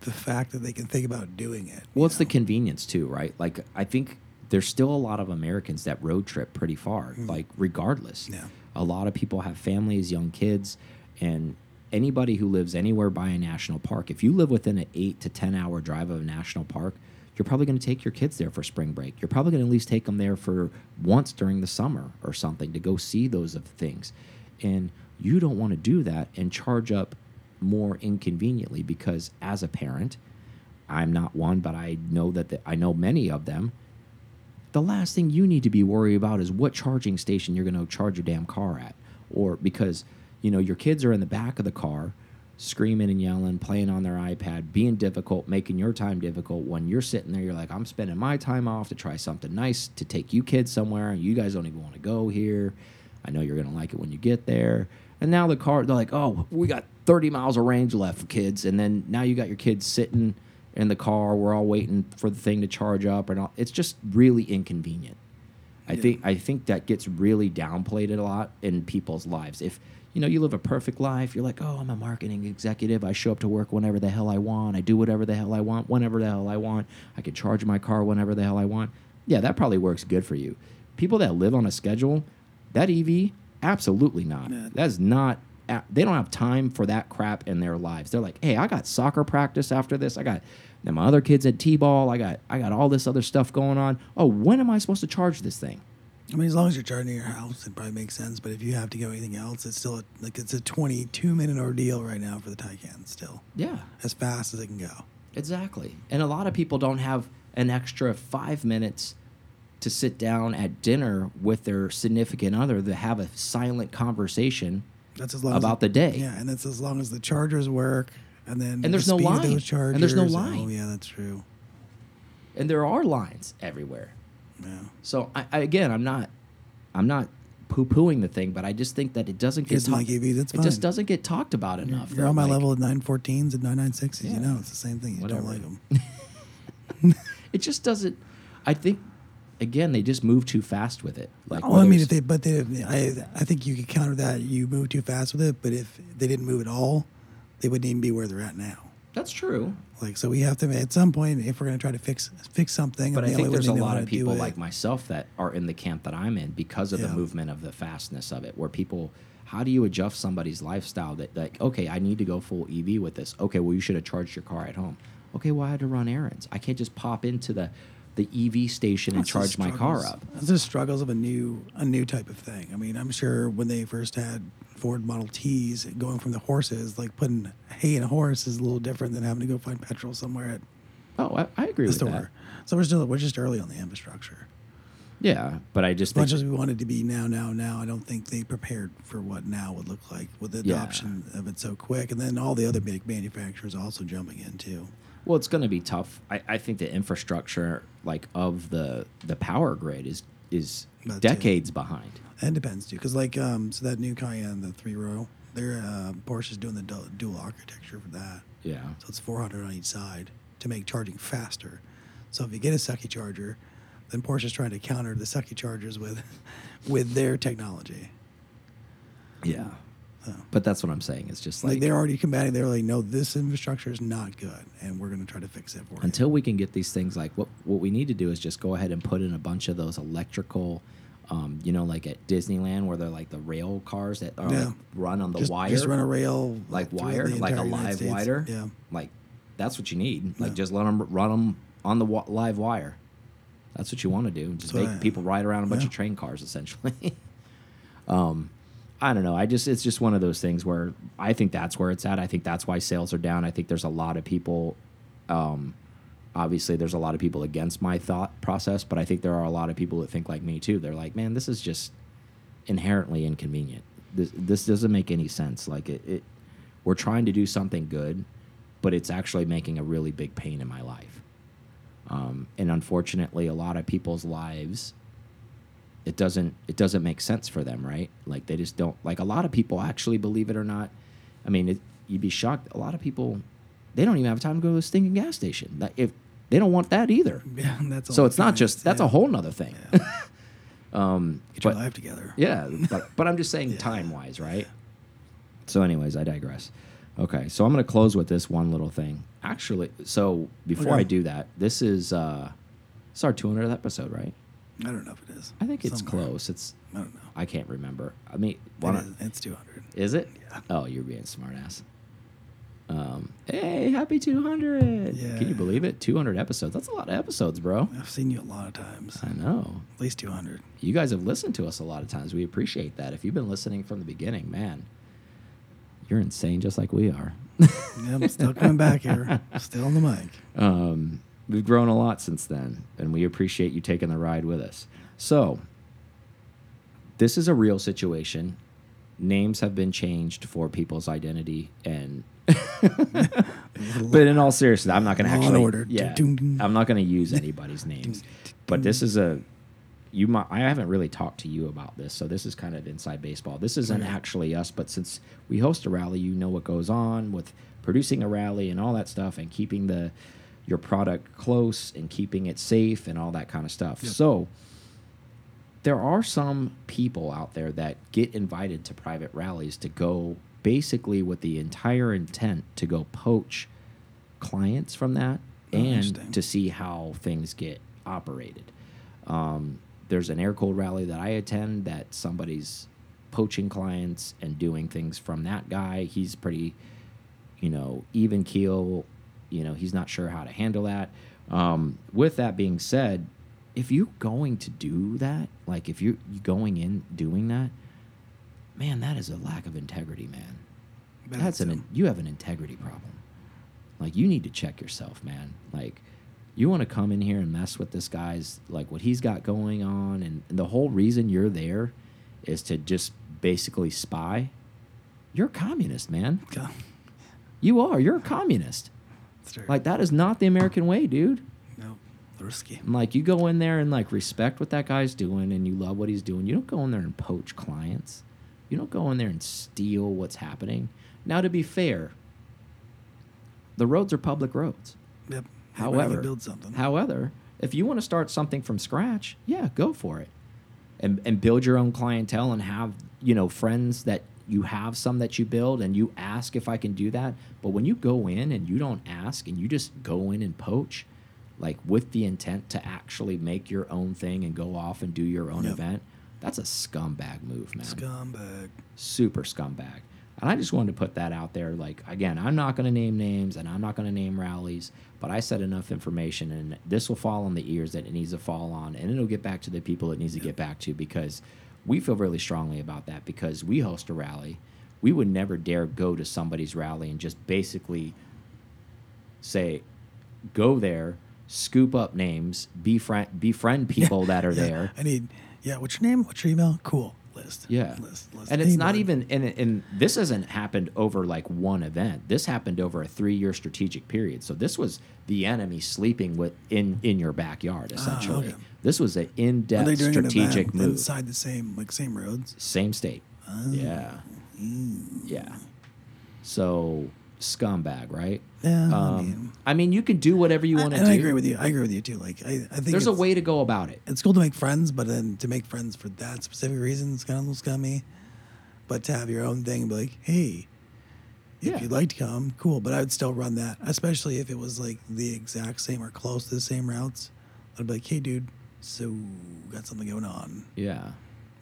the fact that they can think about doing it. Well, it's the convenience too, right? Like I think there's still a lot of Americans that road trip pretty far, like regardless. Mm. Yeah. A lot of people have families, young kids, and anybody who lives anywhere by a national park. If you live within an eight to ten hour drive of a national park, you're probably going to take your kids there for spring break. You're probably going to at least take them there for once during the summer or something to go see those of things. And you don't want to do that and charge up more inconveniently because as a parent, I'm not one, but I know that the, I know many of them. The last thing you need to be worried about is what charging station you're going to charge your damn car at, or because you know your kids are in the back of the car, screaming and yelling, playing on their iPad, being difficult, making your time difficult. When you're sitting there, you're like, I'm spending my time off to try something nice to take you kids somewhere, and you guys don't even want to go here. I know you're going to like it when you get there. And now the car, they're like, oh, we got 30 miles of range left, kids. And then now you got your kids sitting in the car. We're all waiting for the thing to charge up, and all. it's just really inconvenient. I think I think that gets really downplayed a lot in people's lives. If you know you live a perfect life, you're like, oh, I'm a marketing executive. I show up to work whenever the hell I want. I do whatever the hell I want, whenever the hell I want. I can charge my car whenever the hell I want. Yeah, that probably works good for you. People that live on a schedule, that EV, absolutely not. Yeah. That's not. They don't have time for that crap in their lives. They're like, hey, I got soccer practice after this. I got then my other kids at t-ball. I got I got all this other stuff going on. Oh, when am I supposed to charge this thing? I mean, as long as you're charging your house, it probably makes sense. But if you have to go anything else, it's still a, like it's a 22 minute ordeal right now for the Taycan. Still, Yeah, as fast as it can go. exactly. And a lot of people don't have an extra five minutes to sit down at dinner with their significant other to have a silent conversation. That's as long About as the day. Yeah, and that's as long as the chargers work, and then And there's the no line. chargers. And there's no Oh line. yeah, that's true. And there are lines everywhere. Yeah. So I, I again, I'm not, I'm not poo-pooing the thing, but I just think that it doesn't get talked. like EVs, that's It just doesn't get talked about enough. You're on my Like, level of 914s and 996s. Yeah. You know, it's the same thing. You Whatever. don't like them. It just doesn't. I think, again, they just move too fast with it. Like, Oh, I mean, if they, but they, I, I think you could counter that. You move too fast with it, but if they didn't move at all, they wouldn't even be where they're at now. that's true. Like, so we have to at some point, if we're going to try to fix fix something, But I think there's a lot of people it- like myself that are in the camp that I'm in because of the movement of the fastness of it, where people. How do you adjust somebody's lifestyle that like okay I need to go full EV with this okay well you should have charged your car at home okay well I had to run errands I can't just pop into the the EV station and charge my car up That's the struggles of a new a new type of thing. I mean, I'm sure when they first had Ford Model Ts, going from the horses, like putting hay in a horse, is a little different than having to go find petrol somewhere at oh I, I agree the with store. that So we're still we're just early on the infrastructure. yeah but I just As think much as we wanted to be now, now, now, I don't think they prepared for what now would look like with the Yeah. adoption of it so quick, and then all the other big manufacturers also jumping in too. Well, it's going to be tough. I, I think the infrastructure, like of the the power grid, is is That too. decades behind. And depends too, because like um, so that new Cayenne, the three row, they're uh, Porsche's doing the dual, dual architecture for that. Yeah, So it's 400 on each side to make charging faster. So if you get a sucky charger, then Porsche's trying to counter the sucky chargers with with their technology. yeah. But that's what I'm saying. It's just like, like, they're already combating. They're like, no, this infrastructure is not good, and we're going to try to fix it for you. until we can get these things like what what we need to do is just go ahead and put in a bunch of those electrical. Um, you know, like at Disneyland, where they're like the rail cars that are Yeah. like run on the just, wire, just run a rail like wire, like a live wire. Yeah. like that's what you need. Like Yeah. just let them run them on the live wire. That's what you want to do. Just So make I- people ride around a bunch yeah. of train cars, essentially. um, I don't know. I just it's just one of those things where I think that's where it's at. I think that's why sales are down. I think there's a lot of people. Um, obviously, there's a lot of people against my thought process, but I think there are a lot of people that think like me too. They're like, man, this is just inherently inconvenient. This this doesn't make any sense. Like it, it we're trying to do something good, but it's actually making a really big pain in my life. Um, and unfortunately, a lot of people's lives, it doesn't it doesn't make sense for them, right? Like they just don't like a lot of people actually believe it or not. I mean, it, you'd be shocked. A lot of people, they don't even have time to go to a stinking gas station. Like, if they don't want that either. Yeah, that's So it's not just that's yeah. a whole nother thing. um, Get your but- life together. yeah, but, but I'm just saying Yeah. time wise, right? So, anyways, I digress. Okay, so I'm going to close with this one little thing. Actually, so before Okay. I do that, this is uh, it's our 200th episode, right? I don't know if it is. I think it's Somewhere. close. It's I don't know. I can't remember. I mean, why It is, it's 200. is it? Yeah. Oh, you're being smartass. Um, hey, happy 200! Yeah. Can you believe it? 200 episodes. That's a lot of episodes, bro. I've seen you a lot of times. I know. At least 200. You guys have listened to us a lot of times. We appreciate that. If you've been listening from the beginning, man, you're insane, just like we are. Yeah, I'm still coming back here. Still on the mic. Um, we've grown a lot since then, and we appreciate you taking the ride with us. So, this is a real situation. Names have been changed for people's identity, and but in all seriousness, I'm not going to actually. order. Yeah. I'm not going to use anybody's names. But this is a you might I haven't really talked to you about this, so this is kind of inside baseball. This isn't actually us, but since we host a rally, you know what goes on with producing a rally and all that stuff and keeping the your product close and keeping it safe and all that kind of stuff. Yep. So there are some people out there that get invited to private rallies to go basically with the entire intent to go poach clients from that and to see how things get operated. Um, there's an air cooled rally that I attend that somebody's poaching clients and doing things from that guy. He's pretty, you know, even keel. You know, he's not sure how to handle that. Um, with that being said, if you're going to do that, like if you're going in doing that, man, that is a lack of integrity, man. That's an you have an integrity problem. Like you need to check yourself, man. Like you want to come in here and mess with this guy's like what he's got going on and, and the whole reason you're there is to just basically spy. You're a communist, man. God, You are. You're a communist. Like that is not the American way, dude. no, risky. And, like you go in there and like respect what that guy's doing and you love what he's doing. You don't go in there and poach clients. You don't go in there and steal what's happening. Now to be fair, the roads are public roads. Yep. However, build something. However, if you want to start something from scratch, yeah, go for it. And and build your own clientele and have, you know, friends that you have some that you build and you ask if I can do that. But when you go in and you don't ask and you just go in and poach, like with the intent to actually make your own thing and go off and do your own Yep. event, that's a scumbag move, man Scumbag. super scumbag. And I just wanted to put that out there. Like, again, I'm not going to name names and I'm not going to name rallies, but I said enough information and this will fall on the ears that it needs to fall on and it'll get back to the people it needs to get back to because we feel really strongly about that because we host a rally. We would never dare go to somebody's rally and just basically say, go there, scoop up names, befriend, befriend people that are Yeah, there. I need. Yeah. What's your name? What's your email? Cool. List. Yeah. List. list. And it's not even and and this hasn't happened over like one event. This happened over a three year strategic period. So this was the enemy sleeping with in in your backyard essentially. Ah, okay. This was an in depth they doing an strategic move. inside the same like same roads? Same state. Oh. Yeah. Yeah. So scumbag, right? Yeah. I Um, mean, I mean, you can do whatever you want to do. I agree with you. I agree with you too. Like I, I think There's a way to go about it. it's cool to make friends, but then to make friends for that specific reason is kind of a little scummy. But to have your own thing, and be like, hey, if Yeah. you'd like to come, cool. But I would still run that, especially if it was like the exact same or close to the same routes. I'd be like, hey, dude, so got something going on. Yeah.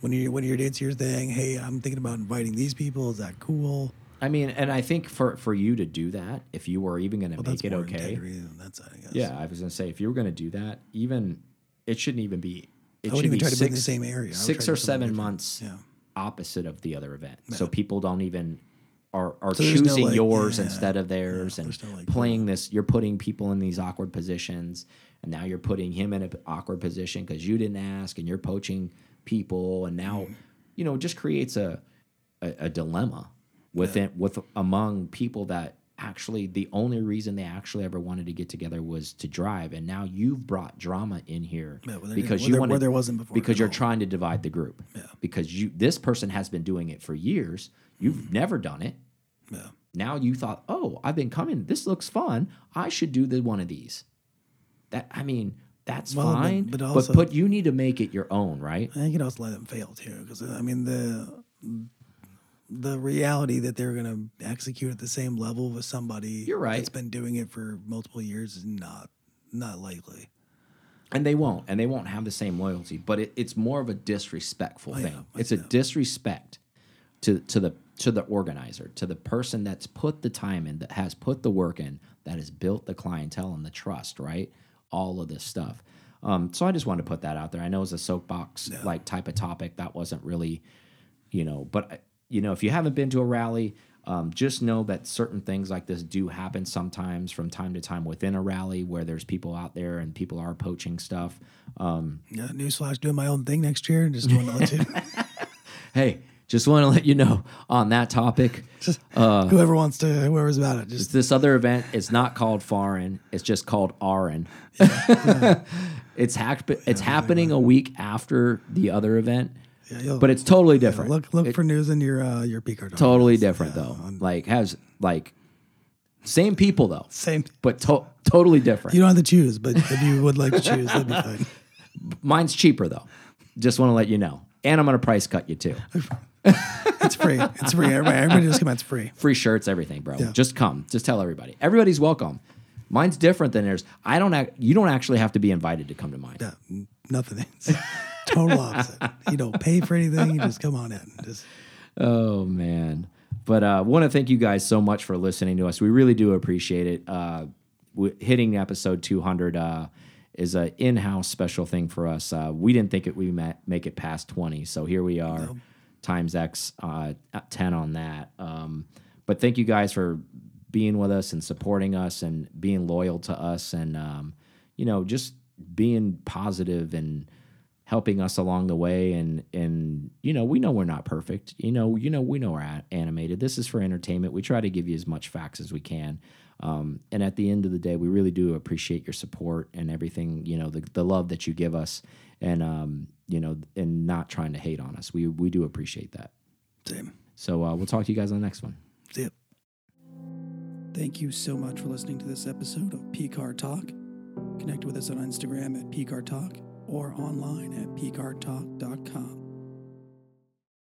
When you when your date's your thing, hey, I'm thinking about inviting these people. Is that cool? I mean, and I think for for you to do that, if you were even going to Well, make it okay, that side, I guess. Yeah, I was gonna say if you were gonna do that, even it shouldn't even be. It I should even be try to be in the six, same area. Six or to seven months Yeah. opposite of the other event, so people don't even are are So there's no, choosing like, yours yeah, instead of theirs yeah, and no, like, playing this. You're putting people in these awkward positions, and now you're putting him in an awkward position because you didn't ask, and you're poaching people, and now Mm-hmm. you know just creates a a, a dilemma within with among people that actually the only reason they actually ever wanted to get together was to drive. And now you've brought drama in here Yeah, there because you want there wasn't before because you're all. trying to divide the group. Yeah. because you this person has been doing it for years. You've Mm-hmm. never done it. Yeah. now you thought oh i've been coming. This looks fun. I should do the one of these. That i mean that's Well, fine but but, also- but you need to make it your own right? I think you can also let them fail too, because I mean the the reality that they're going to execute at the same level with somebody You're right. that's been doing it for multiple years is not not likely. and they won't and they won't have the same loyalty but it, it's more of a disrespectful I thing. know, it's a disrespect to to the to the organizer to the person that's put the time in that has put the work in that has built the clientele and the trust right? All of this stuff. Um, so i just wanted to put that out there. I know it's a soapbox like type of topic that wasn't really you know but you know if you haven't been to a rally um, just know that certain things like this do happen sometimes from time to time within a rally where there's people out there and people are poaching stuff um, Yeah, newsflash, doing my own thing next year. Just want to let you, hey just want to let you know on that topic just Uh, whoever wants to, whoever's about it, just this other event is not called foreign it's just called Arin. it's hap- it's happening a week after the other event yeah, but it's totally different look look for news in your uh, your P card. totally different though like has like same people though Same. but to- totally different. You don't have to choose, but if you would like to choose, that'd be fine. Mine's cheaper though. Just want to let you know. And I'm going to price cut you too. It's free. It's free. Everybody, everybody just come out. It's free. Free shirts, everything, bro. Yeah. Just come. Just tell everybody. Everybody's welcome. Mine's different than theirs. I don't. Act, you don't actually have to be invited to come to mine. Yeah, nothing. Total opposite. You don't pay for anything. You just come on in. Just Oh man. But uh want to thank you guys so much for listening to us. We really do appreciate it. Uh w- hitting episode 200 uh is a in-house special thing for us. Uh we didn't think it we make it past 20. So here we are times X uh 10 on that. Um but thank you guys for being with us and supporting us and being loyal to us and um you know just being positive and helping us along the way and and you know we know we're not perfect. You know you know we know we're animated. This is for entertainment. We try to give you as much facts as we can. Um, and at the end of the day we really do appreciate your support and everything you know the, the love that you give us and um, you know and not trying to hate on us. We we do appreciate that. Same. so uh, we'll talk to you guys on the next one. See ya. Thank you so much for listening to this episode of PCAR Talk. Connect with us on Instagram at PCAR Talk or online at pcartalk.com.